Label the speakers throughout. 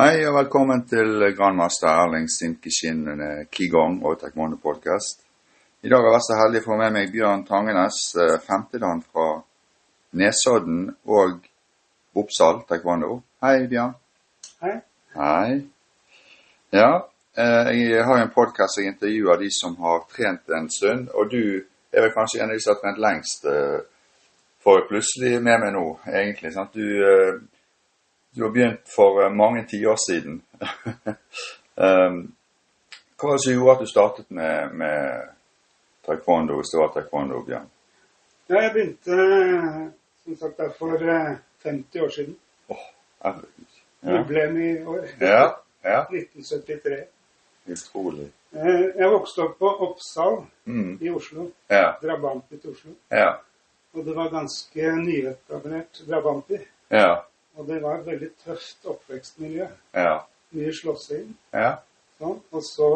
Speaker 1: Hei og velkommen til grandmaster Erling Sinkishin Qigong og Taekwondo podcast. I dag har jeg vært så heldig å få med meg Bjørn Tangenes, eh, femtedan fra Nesodden og Oppsal Taekwondo. Hei, Bjørn.
Speaker 2: Hei.
Speaker 1: Hei. Ja, eh, jeg har en podkast jeg intervjuer de som har trent en stund, og du er vel kanskje en av de som har trent lengst. eh, Får jeg plutselig med meg nå, egentlig. sant? Du, du har begynt for eh, mange tiår siden. um, hva var det som gjorde at du startet med, med taekwondo, taekwondo, Bjørn?
Speaker 2: Ja, jeg begynte som sagt der for eh, 50 år siden.
Speaker 1: Herregud. Ja.
Speaker 2: Jubileum i år.
Speaker 1: ja, ja.
Speaker 2: 1973.
Speaker 1: Utrolig.
Speaker 2: Eh, Jeg vokste opp på Oppsal
Speaker 1: Mm.
Speaker 2: i Oslo.
Speaker 1: Ja,
Speaker 2: Drabanti til Oslo.
Speaker 1: ja,
Speaker 2: Og det var ganske nyetablert Drabanti.
Speaker 1: ja,
Speaker 2: Og det var et veldig tøft oppvekstmiljø.
Speaker 1: ja,
Speaker 2: Mye slåssing.
Speaker 1: ja,
Speaker 2: Sånn. Og så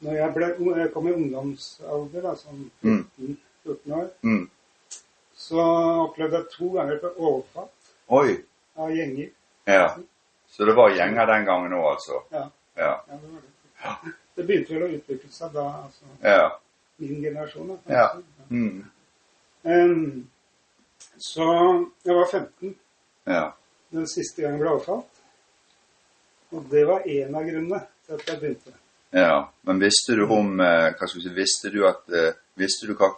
Speaker 2: når jeg, ble, jeg kom i ungdomsalder, da, sånn 14, 14 år,
Speaker 1: mm.
Speaker 2: så opplevde jeg to ganger på overfatt
Speaker 1: Oi.
Speaker 2: av gjenger.
Speaker 1: Ja. Så det var gjenger den gangen òg, altså?
Speaker 2: Ja.
Speaker 1: Ja.
Speaker 2: Ja, det det. Det begynte vel å utvikle seg da, altså
Speaker 1: Ja.
Speaker 2: min generasjon. Da,
Speaker 1: Ja. Mm.
Speaker 2: Um, så jeg var 15
Speaker 1: Ja.
Speaker 2: den siste gangen ble overfalt. Og det var en av grunnene til at jeg begynte.
Speaker 1: ja. Men visste du om eh, Hva skal vi si Visste du at eh, Visste du hva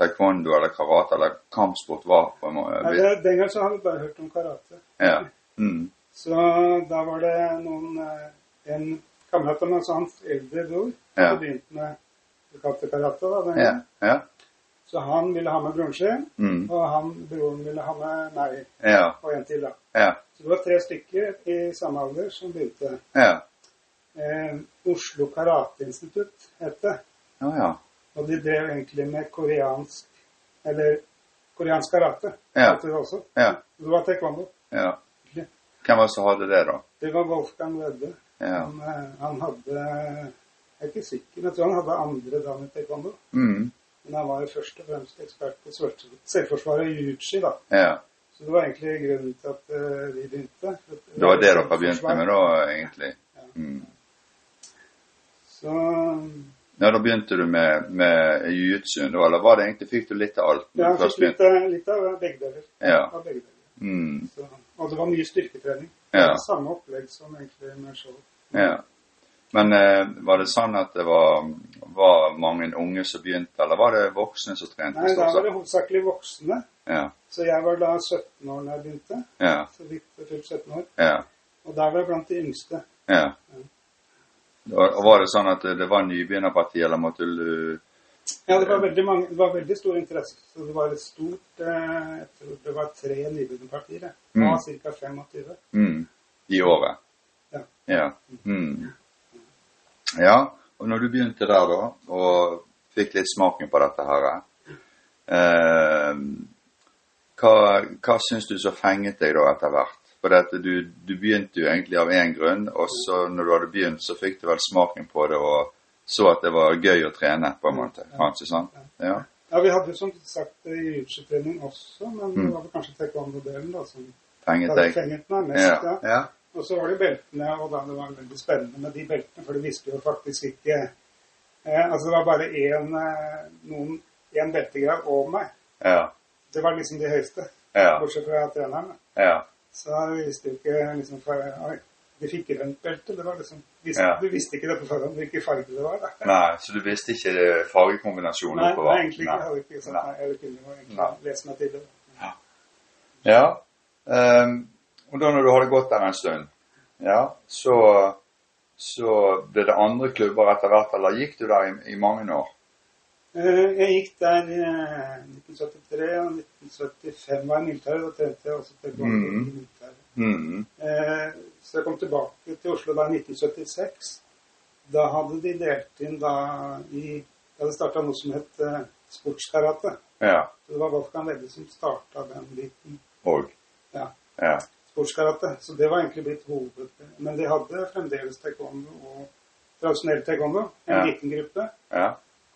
Speaker 1: taekwondo eller karate eller kampsport var? på en måte?
Speaker 2: Nei, det, den gang så hadde jeg bare hørt om karate.
Speaker 1: Ja. Mm.
Speaker 2: Så da var det noen eh, En kamerat av meg, så hans eldre bror,
Speaker 1: Ja.
Speaker 2: hadde begynte med karate. Da, den
Speaker 1: Ja.
Speaker 2: gangen.
Speaker 1: Ja.
Speaker 2: Så han ville ha med broren sin,
Speaker 1: Mm.
Speaker 2: og han, broren ville ha med meg
Speaker 1: Ja.
Speaker 2: og en til. da.
Speaker 1: Ja.
Speaker 2: Så det var tre stykker i samme alder som begynte.
Speaker 1: Ja.
Speaker 2: Eh, Oslo Karateinstitutt het det.
Speaker 1: Ja, ja.
Speaker 2: Og de drev egentlig med koreansk Eller koreansk karate.
Speaker 1: Ja.
Speaker 2: det også.
Speaker 1: Ja.
Speaker 2: Det var taekwondo.
Speaker 1: ja. Hvem var det som hadde det, da?
Speaker 2: Det var Wolfgang Wedde.
Speaker 1: Ja.
Speaker 2: Han, eh, han hadde Jeg er ikke sikker, men jeg tror han hadde andre dan i taekwondo.
Speaker 1: Mm.
Speaker 2: Men han var jo først og fremst ekspert på selvforsvaret selvforsvar og jiu-jitsu, da.
Speaker 1: Ja.
Speaker 2: Så det var egentlig grunnen til at uh, vi begynte.
Speaker 1: Det var det dere begynte med da, egentlig? Mm.
Speaker 2: Så
Speaker 1: Ja, da begynte du med, med jiu-jitsuen, eller var det egentlig Fikk du litt av alt?
Speaker 2: ja, jeg fikk litt, av- litt av begge deler.
Speaker 1: Ja.
Speaker 2: Av begge deler.
Speaker 1: Mm.
Speaker 2: Så, og det var mye styrketrening.
Speaker 1: Ja.
Speaker 2: Det Samme opplegg som egentlig med show.
Speaker 1: ja. Men eh, var det sånn at det var, var mange unge som begynte, eller var det voksne som trente?
Speaker 2: Nei, da var det hovedsakelig voksne.
Speaker 1: Ja.
Speaker 2: Så jeg var da 17 år da jeg begynte.
Speaker 1: Ja.
Speaker 2: Så vidt jeg fylte 17 år.
Speaker 1: Ja.
Speaker 2: Og da var jeg blant de yngste.
Speaker 1: ja. Og og var det sånn at det var nybegynnerparti, eller måtte du
Speaker 2: Ja, det var veldig, mange, det var veldig stor interesse. Så det var et stort eh, Jeg tror det var tre nybegynnerpartier. Det var ca. 25.
Speaker 1: mm, i året?
Speaker 2: Ja.
Speaker 1: Ja. Mm. Ja. Og når du begynte der, da, og fikk litt smaken på dette her eh, Hva, hva syns du så fenget deg da etter hvert? For du, du begynte jo egentlig av én grunn, og så når du hadde begynt, så fikk du vel smaken på det og så at det var gøy å trene, på en måte. Kanskje sant? Ja.
Speaker 2: Ja, vi hadde jo som sagt jiu-jitsu-trening også, men
Speaker 1: Mm.
Speaker 2: det var kanskje taekwondo-delen da som
Speaker 1: Fenget deg?
Speaker 2: fenget meg mest.
Speaker 1: Ja.
Speaker 2: ja.
Speaker 1: Ja.
Speaker 2: Og så var det beltene, og da det var veldig spennende med de beltene, for du visste jo faktisk ikke eh, Altså, det var bare én beltegrav noen én beltegrad over meg.
Speaker 1: Ja.
Speaker 2: Det var liksom de høyeste,
Speaker 1: Ja.
Speaker 2: bortsett fra treneren.
Speaker 1: ja.
Speaker 2: Så jeg visste jo ikke liksom for, Oi, de fikk grønt belte. Det var liksom visste,
Speaker 1: Ja.
Speaker 2: Du visste ikke det på forhånd hvilken farge det var. da.
Speaker 1: Nei, så du visste ikke det fargekombinasjonen
Speaker 2: Nei,
Speaker 1: oppover?
Speaker 2: nei, egentlig ikke. Jeg hadde ikke sagt
Speaker 1: Nei.
Speaker 2: nei. Jeg kunne egentlig
Speaker 1: Nei.
Speaker 2: lese meg til det.
Speaker 1: Ja. ehm, og da når du hadde gått der en stund, ja, så, så ble det andre klubber etter hvert, eller gikk du der i, i mange år?
Speaker 2: Eh, Jeg gikk der i eh, 1973 og 1975 var jeg i militæret. Da trente jeg også til i militæret.
Speaker 1: Mm.
Speaker 2: Eh, Så jeg kom tilbake til Oslo da i 1976. Da hadde de delt inn da i Da hadde starta noe som het sportskarate.
Speaker 1: Ja.
Speaker 2: Så det var Wolfgang Wedde som starta den biten.
Speaker 1: Og?
Speaker 2: Ja.
Speaker 1: Ja.
Speaker 2: Sportskarate. Så det var egentlig blitt hoved... Men de hadde fremdeles taekwondo og tradisjonell taekwondo. En
Speaker 1: Ja.
Speaker 2: liten gruppe.
Speaker 1: Ja.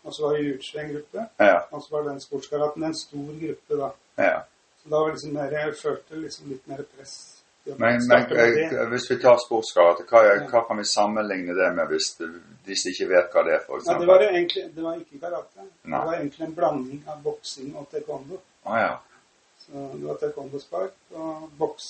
Speaker 2: Og så var det jiu-jitsu en gruppe.
Speaker 1: Ja.
Speaker 2: Og så var den sportskaraten en stor gruppe, da.
Speaker 1: Ja.
Speaker 2: Så da var liksom mer, jeg følte liksom litt mer press
Speaker 1: Men, men
Speaker 2: det.
Speaker 1: eh, hvis vi tar sportskarate, hva, hva kan vi sammenligne det med hvis de ikke vet hva det er, for
Speaker 2: Ja, det var egentlig det var ikke karate.
Speaker 1: Nei.
Speaker 2: Det var egentlig en blanding av boksing og taekwondo.
Speaker 1: Ah, ja.
Speaker 2: Så det var taekwondo-spark og boks.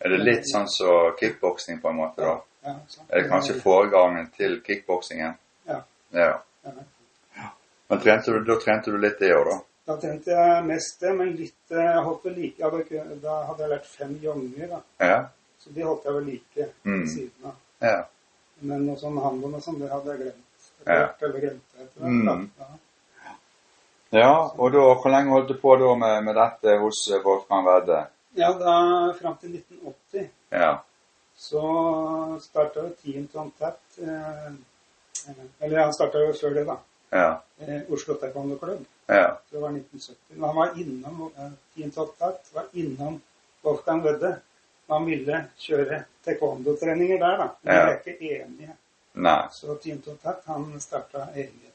Speaker 1: Er det litt sånn som kickboksing på en måte, da?
Speaker 2: Ja, sant.
Speaker 1: Er det kanskje foregangen til kickboksingen?
Speaker 2: Ja.
Speaker 1: Ja.
Speaker 2: Ja.
Speaker 1: Men trente du, da trente du litt det òg, da?
Speaker 2: Da trente jeg mest det, men litt eh, Jeg holdt vel like jeg hadde, Da hadde jeg lært fem jonger, da.
Speaker 1: Ja.
Speaker 2: Så de holdt jeg vel like
Speaker 1: Mm.
Speaker 2: ved siden av.
Speaker 1: Ja.
Speaker 2: Men noe sånn handel og sånn, det hadde jeg glemt.
Speaker 1: Ja.
Speaker 2: Hvert, Eller glemt det etter hvert.
Speaker 1: Mm.
Speaker 2: Ja.
Speaker 1: ja og da, hvor lenge holdt du på da med, med dette hos eh, Wolfgang Vedde?
Speaker 2: Ja, da fram til 1980
Speaker 1: Ja.
Speaker 2: så starta jo Team Tontett, eh, eh, Eller han starta jo før det, da.
Speaker 1: Ja.
Speaker 2: Eh, Oslo Taekwondo Klubb.
Speaker 1: Ja.
Speaker 2: Det var 1970. Men han var innom eh, Team Tom var innom Wolfgang Vedde. Han ville kjøre taekwondo-treninger der, da. Men
Speaker 1: Ja.
Speaker 2: de er ikke enige.
Speaker 1: Nei.
Speaker 2: Så Team Tontett, han starta eget.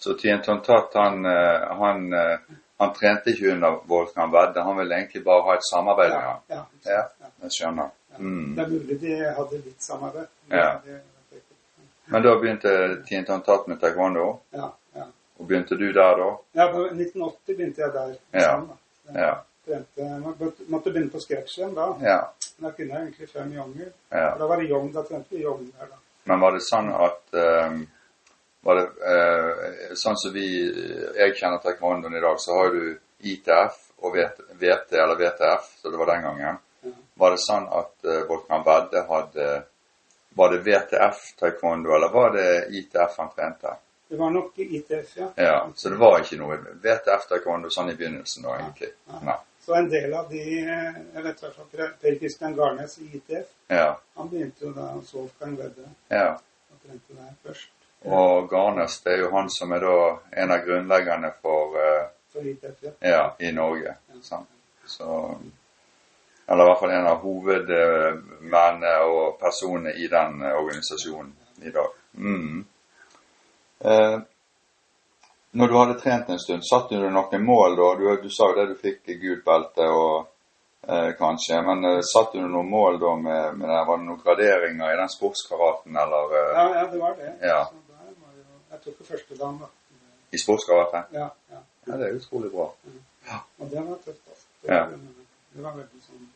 Speaker 1: Så Tien Tontat, han, eh, han, eh, han trente ikke under Volkan Vedde. Han ville egentlig bare ha et samarbeid med ham.
Speaker 2: ja,
Speaker 1: Ja.
Speaker 2: ja.
Speaker 1: Jeg skjønner. Mm.
Speaker 2: Det er mulig de hadde litt samarbeid.
Speaker 1: Ja.
Speaker 2: Det-
Speaker 1: Men da begynte Tien Tatt med taekwondo.
Speaker 2: Ja, ja.
Speaker 1: Og begynte du der da?
Speaker 2: ja på 1980 begynte jeg der.
Speaker 1: Ja.
Speaker 2: sammen, da.
Speaker 1: Ja.
Speaker 2: Trente, måtte- begynne på scratch igjen da.
Speaker 1: Ja.
Speaker 2: Men da kunne jeg egentlig fem jonger.
Speaker 1: ja.
Speaker 2: Da var det jong, da trente vi jong der, da.
Speaker 1: Men var det sånn at eh, Var det eh, sånn som vi Jeg kjenner taekwondoen i dag, så har du ITF og VT, eller VTF, så det var den gangen. Var det sånn at eh, Volkan Vedde hadde Var det VTF taekwondo, eller var det ITF han trente?
Speaker 2: Det var nok ITF, ja.
Speaker 1: Ja, så det var ikke noe VTF taekwondo sånn i begynnelsen da, egentlig.
Speaker 2: Ja.
Speaker 1: Nei.
Speaker 2: Så en del av de eh, Jeg vet hva fall Per Kristian Garnes i ITF.
Speaker 1: Ja.
Speaker 2: Han begynte jo da hos Wolfgang Vedde
Speaker 1: ja.
Speaker 2: og trente der først.
Speaker 1: Og Garnes, det er jo han som er da en av grunnleggerne for eh,
Speaker 2: For ITF, ja.
Speaker 1: Ja, i Norge. Sant? Så Eller i hvert fall en av hovedmennene og personene i den eh, organisasjonen i dag. Mm. Eh, når du hadde trent en stund, satte du noen mål da? Du, du sa jo det du fikk gult belte og eh, kanskje, men eh, satte du noen mål da med, med det? Var det noen graderinger i den sportskaraten, eller eh,
Speaker 2: Ja, ja, det var det.
Speaker 1: Ja.
Speaker 2: Så der var jo, jeg tok jo første dagen, da.
Speaker 1: i sportskarate?
Speaker 2: Ja, ja.
Speaker 1: Ja, det er utrolig bra. Ja.
Speaker 2: Og det var tøft, altså. Det,
Speaker 1: Ja.
Speaker 2: det var veldig sånn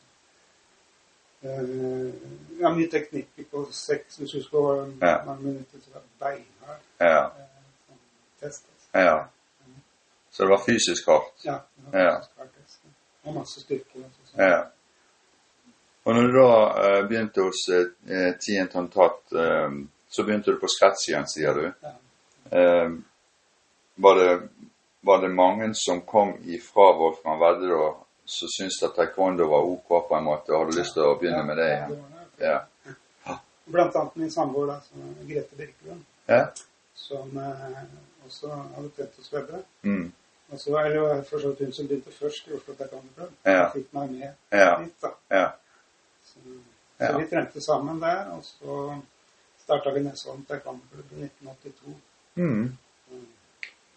Speaker 2: uh, Ja, mye teknikk på seks Hvis du skal
Speaker 1: Ja.
Speaker 2: mange minutter, til å være beinhard
Speaker 1: Ja.
Speaker 2: Uh, sånn test. Altså.
Speaker 1: ja. Så det var fysisk hardt?
Speaker 2: Ja. Det var fysisk hardt, altså. Og masse styrke. Altså, sånn.
Speaker 1: Ja. Og når du da uh, begynte hos uh, Tien Tontat, eh, så begynte du på scratch igjen, sier du.
Speaker 2: Ja.
Speaker 1: Eh, var, det, var det mange som kom ifra Wolfgang Vedde da, som syntes at taekwondo var ok på en måte, og hadde lyst til å begynne med det
Speaker 2: Ja,
Speaker 1: igjen? Ja.
Speaker 2: Blant annet min samboer, da, som er Grete Birkelund,
Speaker 1: Ja?
Speaker 2: som eh, også hadde trent hos Vedde.
Speaker 1: Mm.
Speaker 2: Og så var det for så vidt hun som begynte først i Oslo Taekwondo Club.
Speaker 1: Ja.
Speaker 2: Fikk meg med
Speaker 1: Ja.
Speaker 2: dit, da.
Speaker 1: Ja.
Speaker 2: Så, så vi trente sammen der, og så starta vi Nesholm Taekwondo Club i 1982.
Speaker 1: Mm.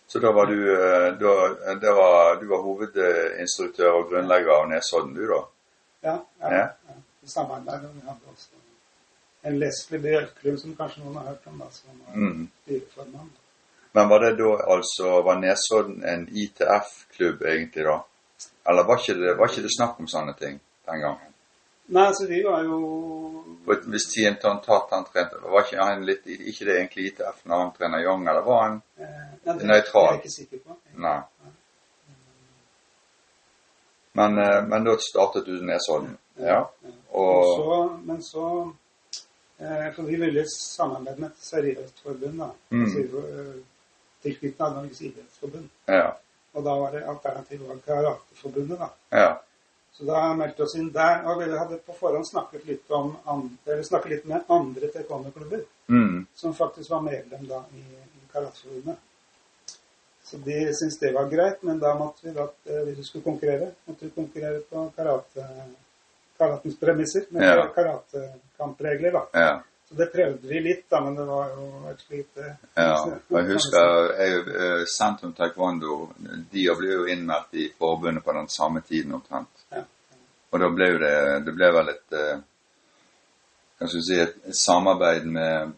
Speaker 1: Så da var du, eh, da, det var, du var hovedinstruktør og grunnlegger av Nesodden, du da?
Speaker 2: Ja, ja,
Speaker 1: Ja.
Speaker 2: ja. I samarbeid. med hadde også en Leslie Bjørklund, som kanskje noen har hørt om, da, som var
Speaker 1: Mm. Men var det da altså Var Nesodden en ITF-klubb egentlig da? Eller var ikke, det, var ikke det snakk om sånne ting den gangen?
Speaker 2: Nei, altså vi var jo
Speaker 1: For Hvis Tien Tontat han trente, var ikke han litt ikke det egentlig ITF når han trener Young, eller var han
Speaker 2: eh, ja,
Speaker 1: Nøytral.
Speaker 2: På.
Speaker 1: Nei. Men, eh, men da startet du Nesodden? Ja.
Speaker 2: Og så, men så eh, For vi ville samarbeide med et seriøst forbund, da.
Speaker 1: Mm.
Speaker 2: Altså, Tilknyttet Norges idrettsforbund.
Speaker 1: Ja.
Speaker 2: Og da var det alternativet var Karateforbundet, da.
Speaker 1: Ja.
Speaker 2: Så da meldte vi oss inn der. Og vi hadde på forhånd snakket litt, om andre, eller snakket litt med andre taekwondo-klubber
Speaker 1: Mm.
Speaker 2: som faktisk var medlem da i, i. Så de syntes det var greit, men da måtte vi da, eh, hvis vi skulle konkurrere, måtte vi konkurrere på karate, karatens premisser, med
Speaker 1: Ja.
Speaker 2: karatekampregler, da.
Speaker 1: ja.
Speaker 2: Så det prøvde vi litt, da, men det var jo et lite
Speaker 1: Ja, og jeg husker jeg, eh, Sentrum Taekwondo De ble jo innmeldt i forbundet på den samme tiden omtrent. Og da ble jo det Det ble vel et eh, skal vi si et, et samarbeid med,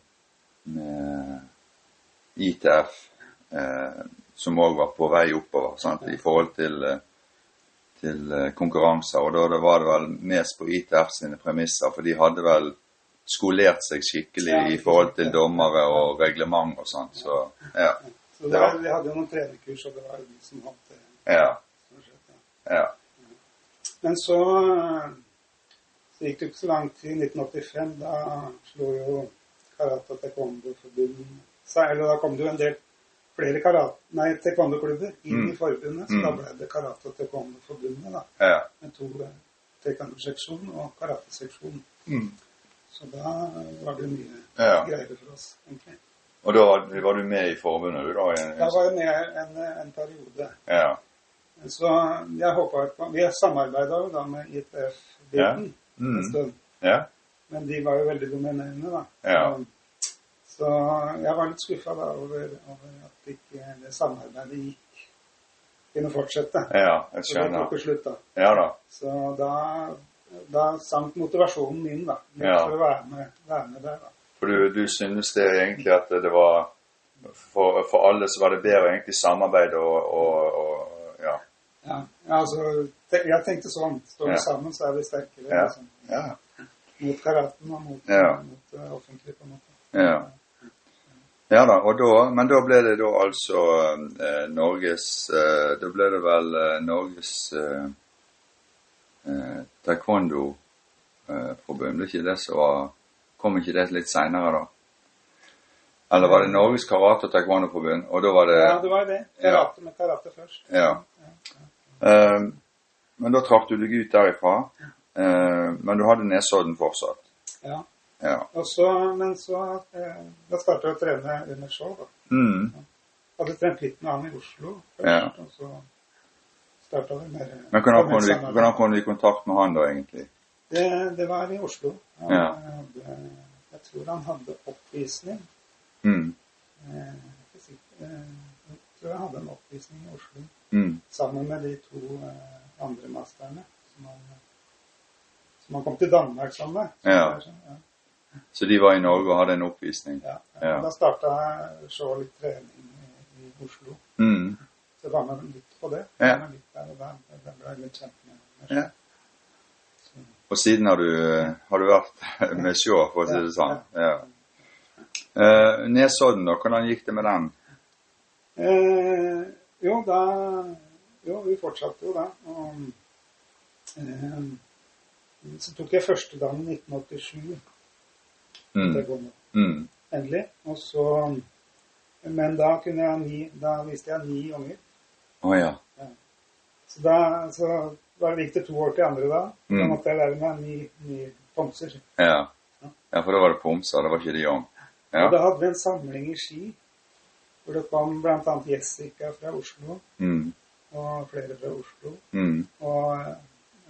Speaker 1: med ITF eh, som òg var på vei oppover sant? i forhold til, eh, til eh, konkurranser. Og da, da var det vel mest på ITF sine premisser, for de hadde vel skolert seg skikkelig
Speaker 2: Ja.
Speaker 1: i forhold til dommere og reglement og sånt. Så ja.
Speaker 2: Så
Speaker 1: Det var,
Speaker 2: vi hadde jo noen trenerkurs, og det var jo de som hadde
Speaker 1: Ja.
Speaker 2: ja. Men så, så gikk det ikke så lang tid. I 1985 da slo jo Karate og Taekwondo-forbundet seg. Eller da kom det jo en del flere karate, nei, taekwondo-klubber inn
Speaker 1: Mm.
Speaker 2: i forbundet. Så
Speaker 1: Mm.
Speaker 2: da ble det Karate og Taekwondo-forbundet, da.
Speaker 1: ja.
Speaker 2: Med to eh, taekwondo-seksjon og karate-seksjon.
Speaker 1: Mm.
Speaker 2: Så da var det mye
Speaker 1: Ja.
Speaker 2: greier for oss, egentlig.
Speaker 1: Og da var, du med i forbundet, du, da?
Speaker 2: Da var jeg med en, en periode.
Speaker 1: Ja.
Speaker 2: Så jeg håpa på Vi samarbeida jo da med ITF-biten
Speaker 1: Mm.
Speaker 2: en stund.
Speaker 1: Ja.
Speaker 2: Men de var jo veldig dominerende, da.
Speaker 1: Ja.
Speaker 2: Så, så jeg var litt skuffa da over, over at ikke det samarbeidet gikk kunne fortsette.
Speaker 1: Ja, jeg
Speaker 2: Så det slutt, da.
Speaker 1: Ja da.
Speaker 2: Så da, da sank motivasjonen min, da.
Speaker 1: Ja.
Speaker 2: For å være med, være med der, da.
Speaker 1: For du, du synes det egentlig at det var for, for alle så var det bedre egentlig samarbeid og, og ja.
Speaker 2: Ja, ja altså, jeg tenkte sånn. Står vi
Speaker 1: Ja.
Speaker 2: sammen, så er vi sterkere.
Speaker 1: Ja.
Speaker 2: Liksom.
Speaker 1: Ja.
Speaker 2: Mot karaten og mot,
Speaker 1: Ja.
Speaker 2: mot det offentlige, på en måte.
Speaker 1: ja. Ja da, og da, men da ble det da altså eh, Norges eh, Da ble det vel eh, Norges eh, eh, taekwondo-forbund, ikke det som var Kom ikke det litt seinere, da? Eller var det Norges karate- og taekwondo-forbund, og da var det
Speaker 2: Ja, det var det. Karate med karate først.
Speaker 1: Ja. Eh, men da trakk du deg ut derifra. Eh, men du hadde Nesodden fortsatt.
Speaker 2: Ja.
Speaker 1: Ja.
Speaker 2: Så, men så eh, Da starta jeg å trene under Skjold, da.
Speaker 1: Mm.
Speaker 2: Hadde trent litt med han i Oslo først,
Speaker 1: Ja.
Speaker 2: og så starta vi mer
Speaker 1: Men kom, du, hvordan kom du i kontakt med han da, egentlig?
Speaker 2: Det, det var i Oslo. Han
Speaker 1: Ja.
Speaker 2: hadde, jeg tror han hadde oppvisning.
Speaker 1: Mm.
Speaker 2: Eh, eh, jeg hadde en oppvisning i Oslo
Speaker 1: Mm.
Speaker 2: sammen med de to eh, andre masterne som han, som han kom til Danmark sammen med.
Speaker 1: Ja.
Speaker 2: sånn, ja.
Speaker 1: Så de var i Norge og hadde en oppvisning?
Speaker 2: Ja,
Speaker 1: Ja.
Speaker 2: Da starta jeg så litt trening i, i Oslo.
Speaker 1: Mm.
Speaker 2: Så jeg var med litt på det.
Speaker 1: Ja.
Speaker 2: Jeg var litt der og der. Jeg ble litt kjent med, med
Speaker 1: Ja. Og siden har du, har du vært med Sjå, for å si det sånn? Ja. Eh, Nesodden, da? Hvordan gikk det med den?
Speaker 2: Eh, jo, da Jo, vi fortsatte jo da. Og, eh, så tok jeg første dagen i 1987.
Speaker 1: Mm.
Speaker 2: Det går nå.
Speaker 1: Mm.
Speaker 2: Endelig. Og så Men da kunne jeg ni Da viste jeg ni unger.
Speaker 1: Oh, ja.
Speaker 2: Så da så da gikk det to år til andre da. Da
Speaker 1: Mm.
Speaker 2: måtte jeg lære meg ni, ni pomser.
Speaker 1: ja. Ja, for da var det pomser, det var ikke de om.
Speaker 2: Og
Speaker 1: Ja.
Speaker 2: da hadde vi en samling i Ski, hvor det kom bl.a. Jessica fra Oslo,
Speaker 1: Mm.
Speaker 2: og flere fra Oslo,
Speaker 1: Mm.
Speaker 2: og,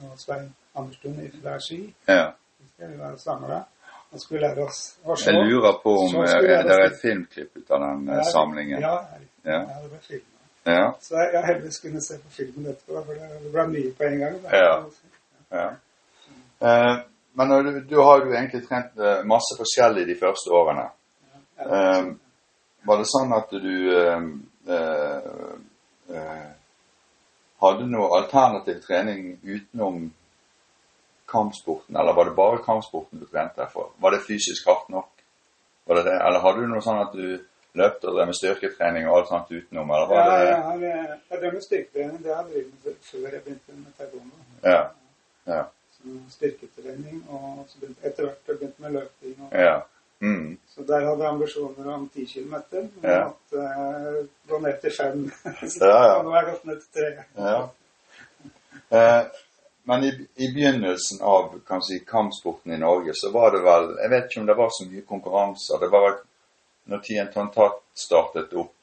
Speaker 2: og Svein Anderstuen fra Ski.
Speaker 1: Ja.
Speaker 2: Vi var samla og skulle lære oss å
Speaker 1: Jeg lurer på om eh, det er et filmklipp ut av den eh,
Speaker 2: Ja,
Speaker 1: samlingen.
Speaker 2: Ja, ja,
Speaker 1: Ja.
Speaker 2: det ble filma.
Speaker 1: Ja.
Speaker 2: Så jeg, jeg heldigvis kunne se på filmen etterpå, for det, det ble mye på en gang.
Speaker 1: Ja. ja. Eh, men du, du har jo egentlig trent eh, masse forskjellig de første årene.
Speaker 2: Ja.
Speaker 1: Eh, var det sånn at du eh, eh, eh, hadde noe alternativ trening utenom kampsporten, eller var det bare kampsporten du trente for? Var det fysisk hardt nok? Var det det? Eller hadde du noe sånn at du løpte og drev med styrketrening og alt sånt utenom? Eller
Speaker 2: Ja,
Speaker 1: det...
Speaker 2: ja, jeg, jeg drev med styrketrening. Det har jeg drevet med før jeg begynte med taekwondo.
Speaker 1: Ja. Ja.
Speaker 2: Så styrketrening, og så begynte, etter hvert begynte med løping. Og,
Speaker 1: ja. Mm.
Speaker 2: Så der hadde jeg ambisjoner om 10 km. Men
Speaker 1: Ja.
Speaker 2: måtte eh, gå ned til 5. så
Speaker 1: Ja, ja.
Speaker 2: nå har jeg gått ned til 3.
Speaker 1: Ja. Eh, men i, i begynnelsen av si, kampsporten i Norge, så var det vel Jeg vet ikke om det var så mye konkurranser. Det var vel når Tien Tontat startet opp,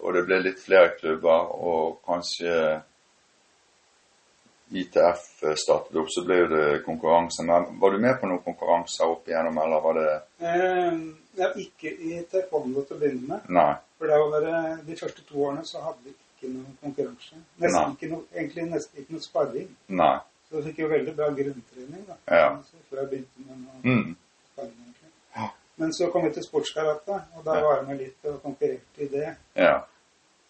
Speaker 1: og det ble litt flere klubber, og kanskje ITF startet opp, så ble det konkurranse. Men var du med på noen konkurranser opp igjennom, eller var det
Speaker 2: Eh, ja, ikke i taekwondo til å begynne med.
Speaker 1: Nei.
Speaker 2: For det var de første to årene så hadde vi ikke noen konkurranse. Nesten ikke noe, egentlig nesten ikke noe sparring.
Speaker 1: Nei.
Speaker 2: Så jeg fikk jo veldig bra grunntrening da.
Speaker 1: Ja.
Speaker 2: Før jeg begynte med noe
Speaker 1: Mm.
Speaker 2: sparring, egentlig.
Speaker 1: Ja.
Speaker 2: Men så kom vi til sportskarate, og da var jeg med litt og konkurrerte i det.
Speaker 1: Ja.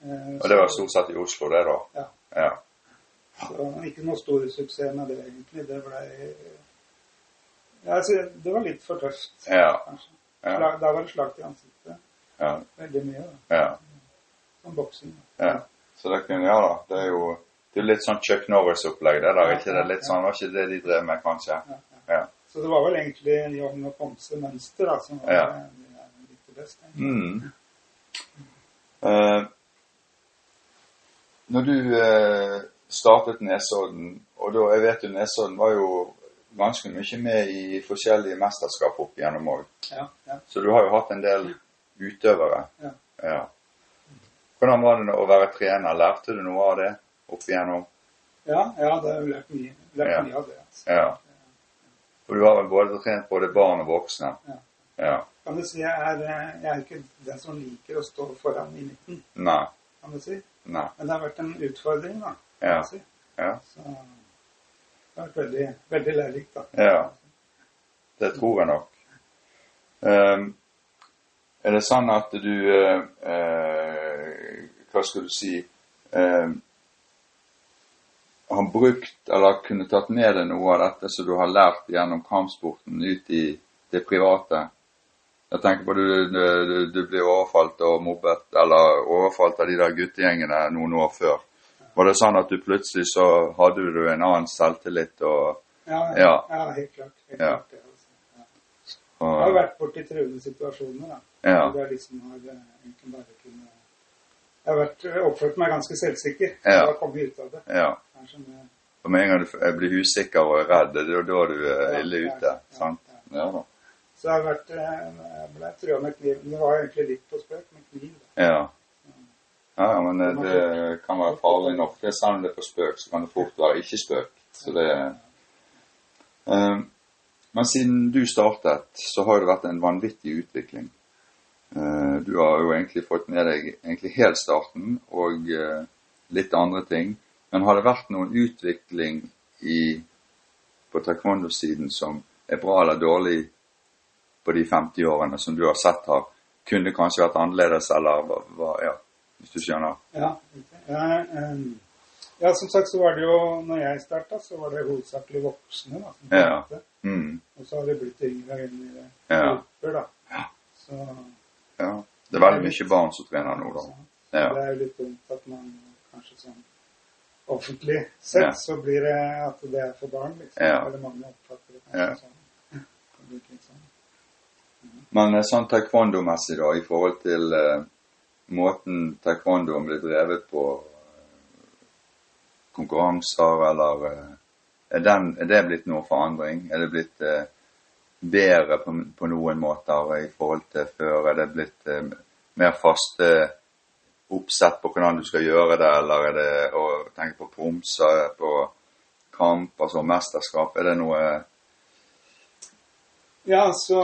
Speaker 2: Eh,
Speaker 1: Og det var stort sett i Oslo, det, da?
Speaker 2: Ja.
Speaker 1: Ja.
Speaker 2: Så ikke noe stor suksess med det, egentlig. Det ble ja, altså, Det var litt for tøft,
Speaker 1: Ja.
Speaker 2: kanskje.
Speaker 1: Ja.
Speaker 2: Slag, da var det slag til ansiktet.
Speaker 1: Ja.
Speaker 2: Veldig mye, da.
Speaker 1: ja.
Speaker 2: Som boksing.
Speaker 1: ja. Så det kunne Ja da. Det er jo det er litt sånn Chuck Norris-opplegg, det der. Ikke det litt sånn, Var ikke det de drev med, kanskje?
Speaker 2: Ja. Så det var vel egentlig Jogn og Pomse-mønster da, som var
Speaker 1: Ja.
Speaker 2: det jeg likte best. egentlig.
Speaker 1: Mm. Eh, når du eh, startet Nesodden, og da, jeg vet jo Nesodden var jo ganske mye med i forskjellige mesterskap opp igjennom òg.
Speaker 2: Ja, ja.
Speaker 1: Så du har jo hatt en del utøvere.
Speaker 2: Ja.
Speaker 1: Ja. Hvordan var det å være trener? Lærte du noe av det opp igjennom?
Speaker 2: ja, ja det lært mye, mye av det. Altså.
Speaker 1: Ja. For du har vel både trent både barn og voksne?
Speaker 2: Ja.
Speaker 1: Ja.
Speaker 2: Kan du si jeg er, jeg er ikke den som liker å stå foran i midten,
Speaker 1: Nei.
Speaker 2: kan du si.
Speaker 1: Nei.
Speaker 2: Men det har vært en utfordring, da.
Speaker 1: Ja. Ja.
Speaker 2: Så det har vært veldig, veldig lærerikt, da.
Speaker 1: Ja. Det tror jeg nok. Um, er det sånn at du uh, uh, Hva skal du si uh, Har brukt eller kunne tatt med deg noe av dette som du har lært gjennom kampsporten ut i det private? Jeg tenker på du, du, du blir overfalt og mobbet, eller overfalt av de der guttegjengene noen år før. Var det sånn at du plutselig så hadde du en annen selvtillit og,
Speaker 2: Ja,
Speaker 1: Ja.
Speaker 2: ja helt klart. Helt
Speaker 1: Ja.
Speaker 2: klart det, altså. ja. Jeg har vært borti truende situasjoner, da.
Speaker 1: Ja.
Speaker 2: Det er de liksom har eh, egentlig bare kunne Jeg har vært, oppført meg ganske selvsikker.
Speaker 1: Ja.
Speaker 2: Jeg har kommet ut av det.
Speaker 1: Ja.
Speaker 2: Kanskje med
Speaker 1: Og med en gang du blir usikker og redd, det er da du er
Speaker 2: Ja,
Speaker 1: ille ute. sant? Ja da.
Speaker 2: Så jeg har vært eh, Jeg ble trua med kniv. Det var egentlig litt på spøk med kniv. Da.
Speaker 1: Ja. Ja, ja, men det, det kan være farlig nok. Det Selv om det er på spøk, så kan det fort være ikke spøk. Så det Eh, Men siden du startet, så har det vært en vanvittig utvikling. Eh, Du har jo egentlig fått med deg egentlig helt starten og eh, litt andre ting. Men har det vært noen utvikling i, på taekwondo-siden som er bra eller dårlig på de 50 årene som du har sett har kunne kanskje vært annerledes, eller hva ja, hvis du skjønner?
Speaker 2: Ja, ja, eh, ja, som sagt så var det jo Når jeg starta, så var det hovedsakelig voksne da, som
Speaker 1: Ja. Mm,
Speaker 2: Og så har det blitt yngre og yngre
Speaker 1: Ja.
Speaker 2: grupper, da.
Speaker 1: Ja.
Speaker 2: Så,
Speaker 1: ja. Det er veldig mye barn som trener nå, da. Ja.
Speaker 2: det er jo litt dumt at man kanskje sånn offentlig sett
Speaker 1: Ja.
Speaker 2: så blir det at det er for barn, liksom.
Speaker 1: Ja.
Speaker 2: Eller mange oppfatter det kanskje sånn. Sånn.
Speaker 1: Men eh, sånn taekwondo-messig, da, i forhold til eh, måten taekwondoen blir drevet på, eh, konkurranser, eller eh, er, den, er det blitt noe forandring? Er det blitt eh, bedre på, på noen måter i forhold til før? Er det blitt eh, mer faste oppsett på hvordan du skal gjøre det, eller er det å tenke på promser, på kamp, altså mesterskap? Er det noe
Speaker 2: Ja, så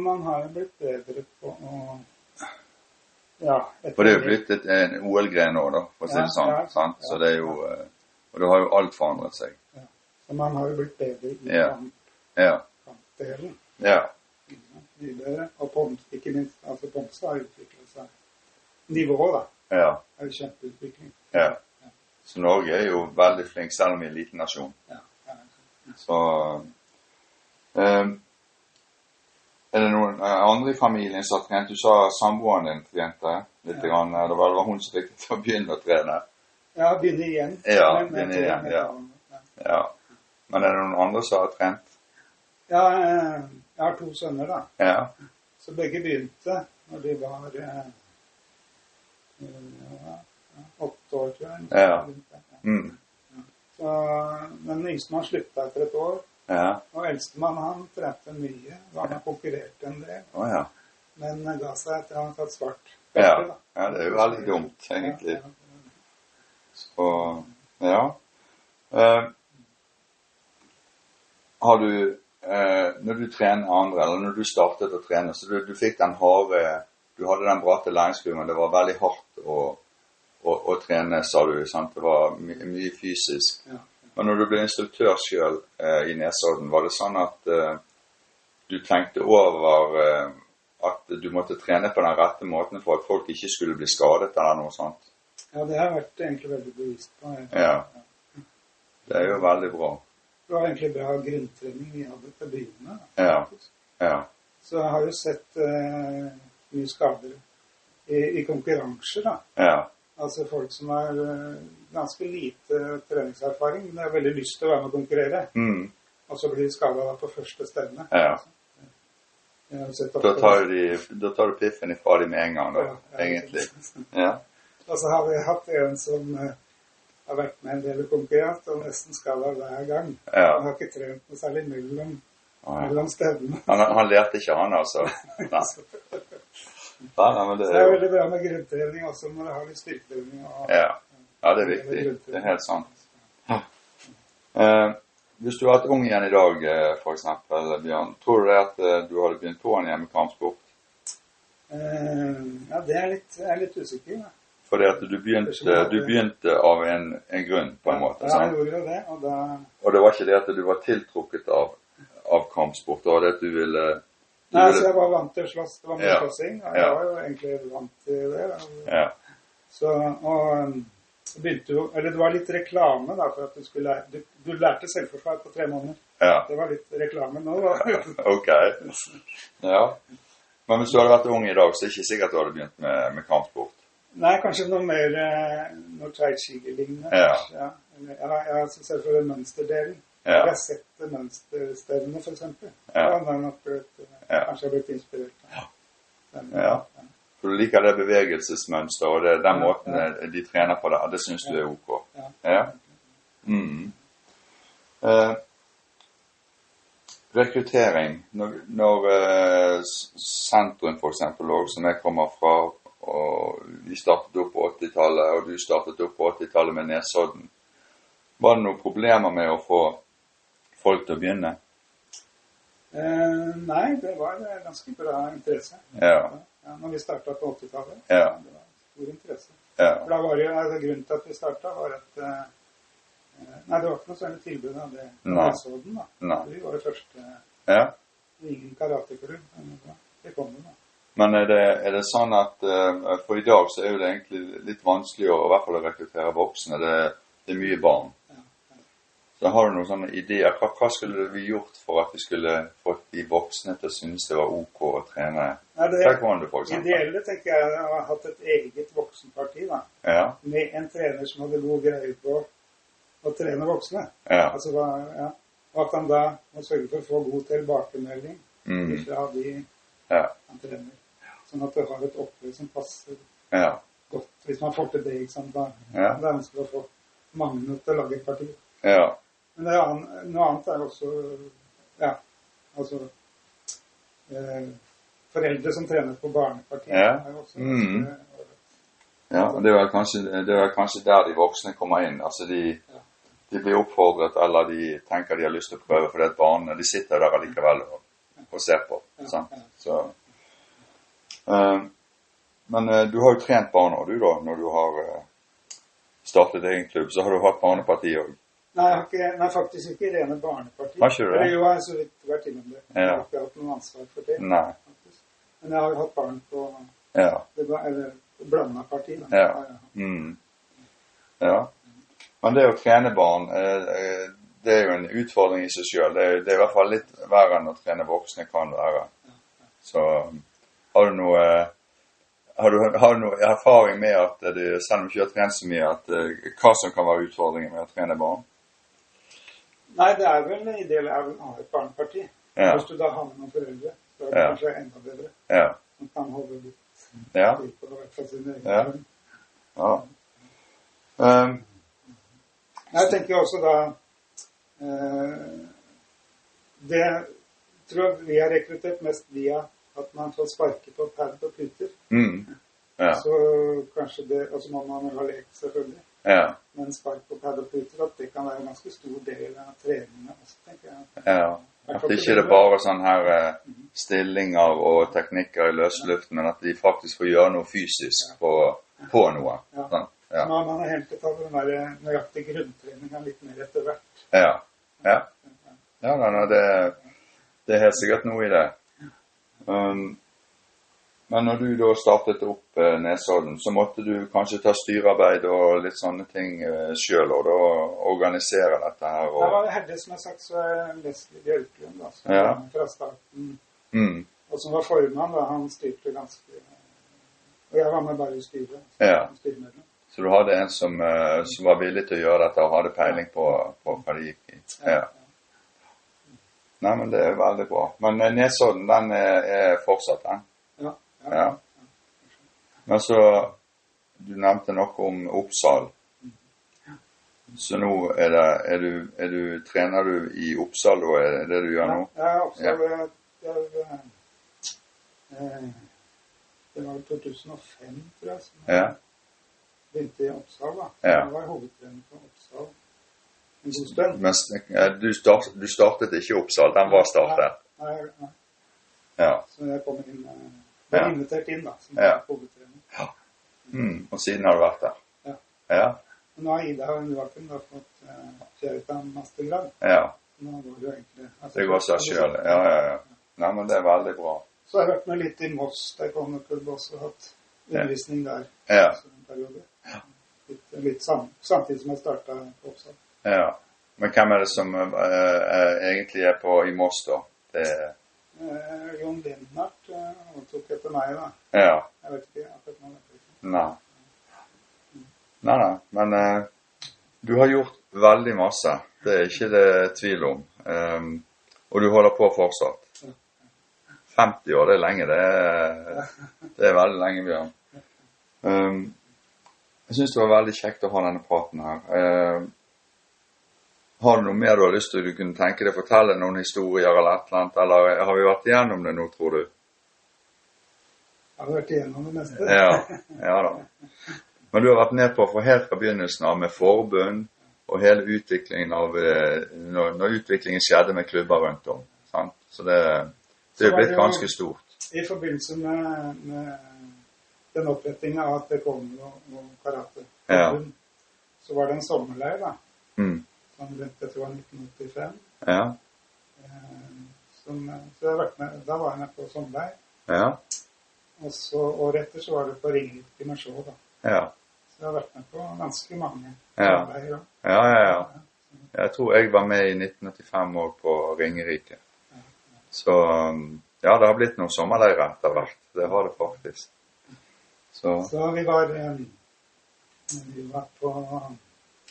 Speaker 2: man har jo blitt bedre på å Ja.
Speaker 1: For det er jo blitt en OL-gren nå, da, for å si det sånn.
Speaker 2: ja,
Speaker 1: sant?
Speaker 2: ja.
Speaker 1: Så det er jo eh, Og da har jo alt forandret seg.
Speaker 2: Så man har jo blitt bedre i
Speaker 1: Ja.
Speaker 2: kamp,
Speaker 1: Ja.
Speaker 2: kampdelen.
Speaker 1: Ja.
Speaker 2: Mye. Og Poms, ikke minst. Altså Pomse har utviklet seg. Nivået, da,
Speaker 1: Ja.
Speaker 2: er jo kjempeutvikling.
Speaker 1: ja. Så Norge er jo veldig flink, selv om vi er en liten nasjon.
Speaker 2: Ja, ja.
Speaker 1: Så eh, Er det noen eh, andre i familien som har trent? Du sa samboeren din trente litt.
Speaker 2: Ja.
Speaker 1: Grann. Det var, hun som fikk til å begynne å trene.
Speaker 2: ja begynne igjen.
Speaker 1: Ja,
Speaker 2: Men-
Speaker 1: begynne igjen, ja.
Speaker 2: ja.
Speaker 1: Men er det noen andre som har trent?
Speaker 2: Ja, eh, jeg har to sønner, da.
Speaker 1: Ja.
Speaker 2: Så begge begynte når de var eh, åtte år, tror jeg.
Speaker 1: Ja.
Speaker 2: Ja.
Speaker 1: Mm.
Speaker 2: Så, men den yngste man slutta etter et år.
Speaker 1: Ja.
Speaker 2: Og eldstemann han trente mye. Og han har konkurrert en del.
Speaker 1: Oh, ja.
Speaker 2: Men ga seg etter han hadde tatt svart
Speaker 1: Ja. ja. Det er jo veldig dumt, egentlig. Så ja. Eh, har du eh, Når du trener andre, eller når du startet å trene, så du, du fikk den harde Du hadde den bratte læringskurven. Det var veldig hardt å, å, å trene, sa du. sant? Det var my, mye fysisk.
Speaker 2: Ja.
Speaker 1: Men når du ble instruktør sjøl eh, i Nesodden, var det sånn at eh, du tenkte over eh, at du måtte trene på den rette måten for at folk ikke skulle bli skadet eller noe sånt?
Speaker 2: Ja, det har jeg vært egentlig veldig bevisst på.
Speaker 1: Ja. Det er jo veldig bra.
Speaker 2: Det var egentlig bra grunntrening vi hadde til å begynne med.
Speaker 1: Ja. Ja.
Speaker 2: Så jeg har jo sett eh, mye skader i, i konkurranser, da.
Speaker 1: Ja.
Speaker 2: Altså folk som er eh, ganske lite treningserfaring, men jeg har veldig lyst til å være med og konkurrere.
Speaker 1: Mm.
Speaker 2: Og så blir de skada på første stevne.
Speaker 1: Ja. Da tar, de, da tar du piffen ifra dem med en gang, da,
Speaker 2: Ja, ja.
Speaker 1: egentlig. Ja.
Speaker 2: Og så har vi hatt en som eh, har vært med en del konkurrent og nesten skada hver gang.
Speaker 1: Ja.
Speaker 2: Han har ikke trent noe særlig mellom,
Speaker 1: Ja.
Speaker 2: mellom stevnene.
Speaker 1: Han, han lærte ikke, han, altså. Nei. Nei, nei, det
Speaker 2: Så det er veldig bra med grunntrening også når du har litt styrketrening. Og,
Speaker 1: Ja. Ja, det er viktig. Det er helt sant. Eh, hvis du hadde vært ung igjen i dag, f.eks., for eksempel, Bjørn, tror du det at eh, du hadde begynt på en hjemmekampsport? kampsport?
Speaker 2: Eh, ja, det er litt, jeg er litt usikker. Da.
Speaker 1: Fordi at du begynte, du begynte av en, en grunn, på en måte.
Speaker 2: Ja, jeg gjorde jo det, og da
Speaker 1: Og det var ikke det at du var tiltrukket av, av kampsport, det var det at du ville du
Speaker 2: Nei, så jeg var vant til å slåss. Det var mye
Speaker 1: Ja.
Speaker 2: slåssing, og
Speaker 1: Ja.
Speaker 2: jeg var jo egentlig vant til det. og-
Speaker 1: Ja.
Speaker 2: Så, og um, jo Eller det var litt reklame, da, for at du skulle Du, du lærte selvforsvar på tre måneder.
Speaker 1: ja.
Speaker 2: Det var litt reklame nå, da.
Speaker 1: Ok. Ja. Men hvis du hadde vært ung i dag, så er det ikke sikkert du hadde begynt med, med kampsport.
Speaker 2: Nei, kanskje noe mer eh, noe tveitskigelignende.
Speaker 1: Ja.
Speaker 2: Ja. Ja, jeg har sett for den mønsterdelen.
Speaker 1: Ja.
Speaker 2: Jeg har sett mønsterstevnet, eksempel.
Speaker 1: Ja.
Speaker 2: Ja. nok eh,
Speaker 1: Ja.
Speaker 2: Kanskje jeg har blitt inspirert. av den.
Speaker 1: Ja. For du liker det bevegelsesmønsteret og det, den måten de trener på der. Det syns du er ok?
Speaker 2: Ja.
Speaker 1: Ja. Mm. Eh, rekruttering. Når, når eh, sentrum f.eks. som jeg kommer fra, og vi startet opp på 80-tallet, og du startet opp på 80-tallet med Nesodden, var det noen problemer med å få folk til å begynne?
Speaker 2: Eh, nei, det var eh, ganske bra interesse.
Speaker 1: Ja.
Speaker 2: Ja, når vi starta på 80-tallet.
Speaker 1: Ja.
Speaker 2: Det var stor interesse.
Speaker 1: Ja.
Speaker 2: For da var det jo, altså, Grunnen til at vi starta, var at eh, eh, Nei, det var ikke noe særlig tilbud av det. Nesodden, da.
Speaker 1: Nei.
Speaker 2: Vi var det første
Speaker 1: ja.
Speaker 2: Ingen karateklubb. men Det kom jo, da.
Speaker 1: Men er det, er det sånn at eh, For i dag så er det egentlig litt vanskelig å i hvert fall å rekruttere voksne. Det, det er mye barn. Så har du noen sånne ideer. Hva, hva skulle vi gjort for at vi skulle fått de voksne til å synes det var ok å trene
Speaker 2: Nei, det
Speaker 1: taekwondo, f.eks.?
Speaker 2: ideelle tenker jeg å ha hatt et eget voksenparti, da.
Speaker 1: Ja.
Speaker 2: Med en trener som hadde god greie på å trene voksne.
Speaker 1: Ja.
Speaker 2: Altså, da, ja. Og at han da må sørge for å få god tilbakemelding
Speaker 1: Mm.
Speaker 2: fra de
Speaker 1: Ja.
Speaker 2: han trener. Sånn at du har et opplegg som passer
Speaker 1: Ja.
Speaker 2: godt. Hvis man får til det, ikke sant. Da,
Speaker 1: Ja.
Speaker 2: Det er vanskelig å få mange til å lage et parti.
Speaker 1: Ja.
Speaker 2: Men det er noe annet er også Ja, altså eh, Foreldre som trener på barnepartiet
Speaker 1: Ja.
Speaker 2: er også
Speaker 1: Mm. ja. Det er kanskje, det er kanskje der de voksne kommer inn. Altså de, de blir oppfordret, eller de tenker de har lyst til å prøve fordi at barna de sitter der allikevel og, og ser på. Sant? Så, eh, men uh, du har jo trent barna, du, da, når du har uh, startet egen klubb. Så har du hatt barneparti òg.
Speaker 2: Nei, jeg har ikke, nei, faktisk ikke rene barneparti.
Speaker 1: Har ikke du det?
Speaker 2: Jo, jeg har så vidt vært innom det. Jeg har ikke hatt noe ansvar for det.
Speaker 1: Nei.
Speaker 2: faktisk. Men jeg har hatt barn på
Speaker 1: Ja.
Speaker 2: det eller blanda parti. Da.
Speaker 1: Ja. Mm. Ja. Men det å trene barn, eh, eh, det er jo en utfordring i seg sjøl. Det, det er i hvert fall litt verre enn å trene voksne kan være. Så har du noe har du, har du noe erfaring med at du, selv om du ikke har trent så mye, at eh, hva som kan være utfordringen med å trene barn?
Speaker 2: Nei, det er vel ideelt er vel å ha et barneparti.
Speaker 1: Ja.
Speaker 2: Hvis du da har med noen foreldre, så er det
Speaker 1: Ja.
Speaker 2: kanskje enda bedre.
Speaker 1: Ja.
Speaker 2: Man kan holde litt
Speaker 1: Ja.
Speaker 2: på hvert fall sin egen
Speaker 1: Ja. ja. Um,
Speaker 2: Jeg tenker også da eh, Det tror jeg vi har rekruttert mest via at man får sparke på pad og puter.
Speaker 1: mm. Ja.
Speaker 2: Så kanskje det Og så må man jo ha lekt, selvfølgelig.
Speaker 1: Ja.
Speaker 2: Men spark og puter, at det kan være en ganske stor del av treninga også, tenker jeg.
Speaker 1: Ja. At det ikke er bare sånne her eh, stillinger og teknikker i løsluften, men at de faktisk får gjøre noe fysisk på, på noe.
Speaker 2: Ja.
Speaker 1: Ja.
Speaker 2: har man hentet av den der nøyaktige grunntreninga litt mer etter hvert.
Speaker 1: Ja. Ja. Ja, nei, det, det er helt sikkert noe i det. Um, men når du da startet opp eh, Nesodden, så måtte du kanskje ta styrearbeid og litt sånne ting eh, sjøl, og da organisere dette her?
Speaker 2: Jeg
Speaker 1: Og,
Speaker 2: var heldig, som jeg sagt, så er Leslie Bjørklund, da, som
Speaker 1: Ja.
Speaker 2: fra starten,
Speaker 1: mm,
Speaker 2: og som var formann, da han styrte ganske Og jeg var med bare i styret.
Speaker 1: Ja. så du hadde en som, eh, som var villig til å gjøre dette og hadde peiling på, på hva det gikk i? Ja. Nei, men det er veldig bra. Men eh, Nesodden, den er, er fortsatt, den?
Speaker 2: Ja.
Speaker 1: Men så Du nevnte noe om Oppsal. Så nå er det er du, er du, Trener du i Oppsal, da? Er det det du gjør nå?
Speaker 2: Ja, Oppsal ja. Det, det, det var i 2005, tror jeg, som jeg
Speaker 1: Ja.
Speaker 2: begynte i Oppsal. da.
Speaker 1: Ja.
Speaker 2: Jeg var hovedtrener på Oppsal en god stund.
Speaker 1: Mens eh, du, start, du startet ikke i Oppsal, den var startet?
Speaker 2: Nei, nei,
Speaker 1: Ja.
Speaker 2: så jeg kom inn, eh,
Speaker 1: Ja.
Speaker 2: invitert inn da, som
Speaker 1: Ja.
Speaker 2: hovedtrener.
Speaker 1: Mm, og siden har du vært der?
Speaker 2: Ja.
Speaker 1: Ja.
Speaker 2: Men nå har Ida da fått uh, kjøret en mastergrad.
Speaker 1: ja.
Speaker 2: Nå går det jo egentlig... altså-
Speaker 1: Det går seg sjøl. Ja, ja, ja. Nei, men det er veldig bra.
Speaker 2: Så jeg har jeg vært med litt i Moss der taekwondo-klubb også, og hatt undervisning der
Speaker 1: Ja.
Speaker 2: Altså, en periode. Litt, litt sam, samtidig som jeg starta på Oppsal.
Speaker 1: ja. Men hvem er det som uh, uh, egentlig er på i Moss, da? Det,
Speaker 2: Eh, John Lennart eh, overtok etter meg, da.
Speaker 1: ja.
Speaker 2: Jeg vet ikke akkurat nå.
Speaker 1: Nei. Nei, nei. Men eh, du har gjort veldig masse. Det er ikke det tvil om. Um, og du holder på fortsatt. 50 år, det er lenge. Det er, det er veldig lenge, Bjørn. Um, jeg syns det var veldig kjekt å ha denne praten her. Um, har du noe mer du har lyst til du kunne tenke deg å fortelle noen historier eller et eller annet, eller har vi vært igjennom det nå, tror du?
Speaker 2: Jeg har vært igjennom det meste.
Speaker 1: Ja, ja da. Men du har vært med på for helt fra begynnelsen av med forbund og hele utviklingen av eh, når, når utviklingen skjedde med klubber rundt om. Sant? Så det, det er blitt ganske stort.
Speaker 2: I forbindelse med, med den opprettinga av taekwondo og, og karate,
Speaker 1: Ja.
Speaker 2: så var det en sommerleir da,
Speaker 1: Mm.
Speaker 2: Som begynte, jeg tror han var 1985.
Speaker 1: Ja.
Speaker 2: Eh, som, så jeg har vært med, da var jeg med på sommerleir.
Speaker 1: Ja.
Speaker 2: Og så året etter så var det på Ringerike med show. da.
Speaker 1: Ja.
Speaker 2: Så jeg har vært med på ganske mange
Speaker 1: Ja.
Speaker 2: sommerleirer. da.
Speaker 1: Ja, ja, ja. Jeg tror jeg var med i 1985 òg på Ringerike. Så um, ja, det har blitt noen sommerleirer etter hvert. Det har det faktisk. Så
Speaker 2: Så vi var, eh, vi var på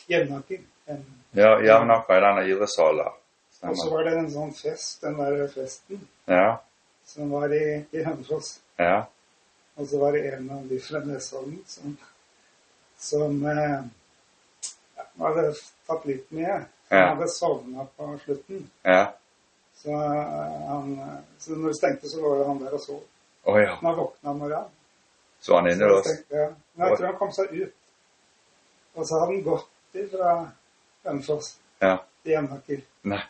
Speaker 2: Jevnaker. En-
Speaker 1: ja, Jevnaker i denne idrettshallen.
Speaker 2: Og så var det en sånn fest, den der festen,
Speaker 1: Ja.
Speaker 2: som var i, i Hønefoss.
Speaker 1: Ja.
Speaker 2: Og så var det en av de fra Nesodden som, som eh, hadde tatt litt mye. Han
Speaker 1: Ja.
Speaker 2: hadde sovna på slutten.
Speaker 1: Ja.
Speaker 2: Så, eh, han, så når det stengte, så lå han der og sov.
Speaker 1: Oh, ja.
Speaker 2: Når han våkna om morgenen.
Speaker 1: Så han inne da?
Speaker 2: ja. Men jeg tror han kom seg ut. Og så hadde han gått fra Hønefoss
Speaker 1: Ja.
Speaker 2: til Jevnaker.
Speaker 1: Nei.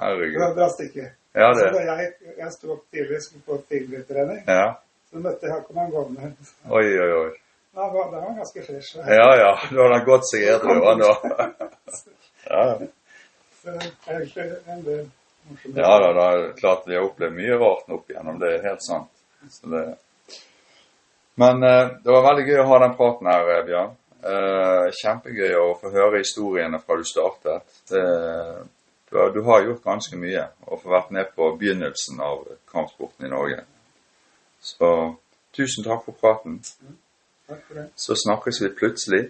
Speaker 1: herregud.
Speaker 2: Det var et bra stykke.
Speaker 1: Ja,
Speaker 2: Så da jeg, jeg sto opp tidlig, skulle på tidligtrening,
Speaker 1: Ja.
Speaker 2: så møtte jeg Håkon han gående.
Speaker 1: Oi, oi, oi.
Speaker 2: Da var, da var han ganske fresh.
Speaker 1: Ja, ja. Nå hadde han gått seg edru, han da. Ja,
Speaker 2: Så det egentlig en del morsomt.
Speaker 1: ja da, da er det klart vi har opplevd mye rart opp igjennom. Det er helt sant. Det... Men eh, det var veldig gøy å ha den praten her, eh, Bjørn. Eh, kjempegøy å få høre historiene fra du startet. Det, du, har, du har gjort ganske mye og få vært med på begynnelsen av kampsporten i Norge. Så tusen takk for praten.
Speaker 2: Takk for det.
Speaker 1: Så snakkes vi plutselig.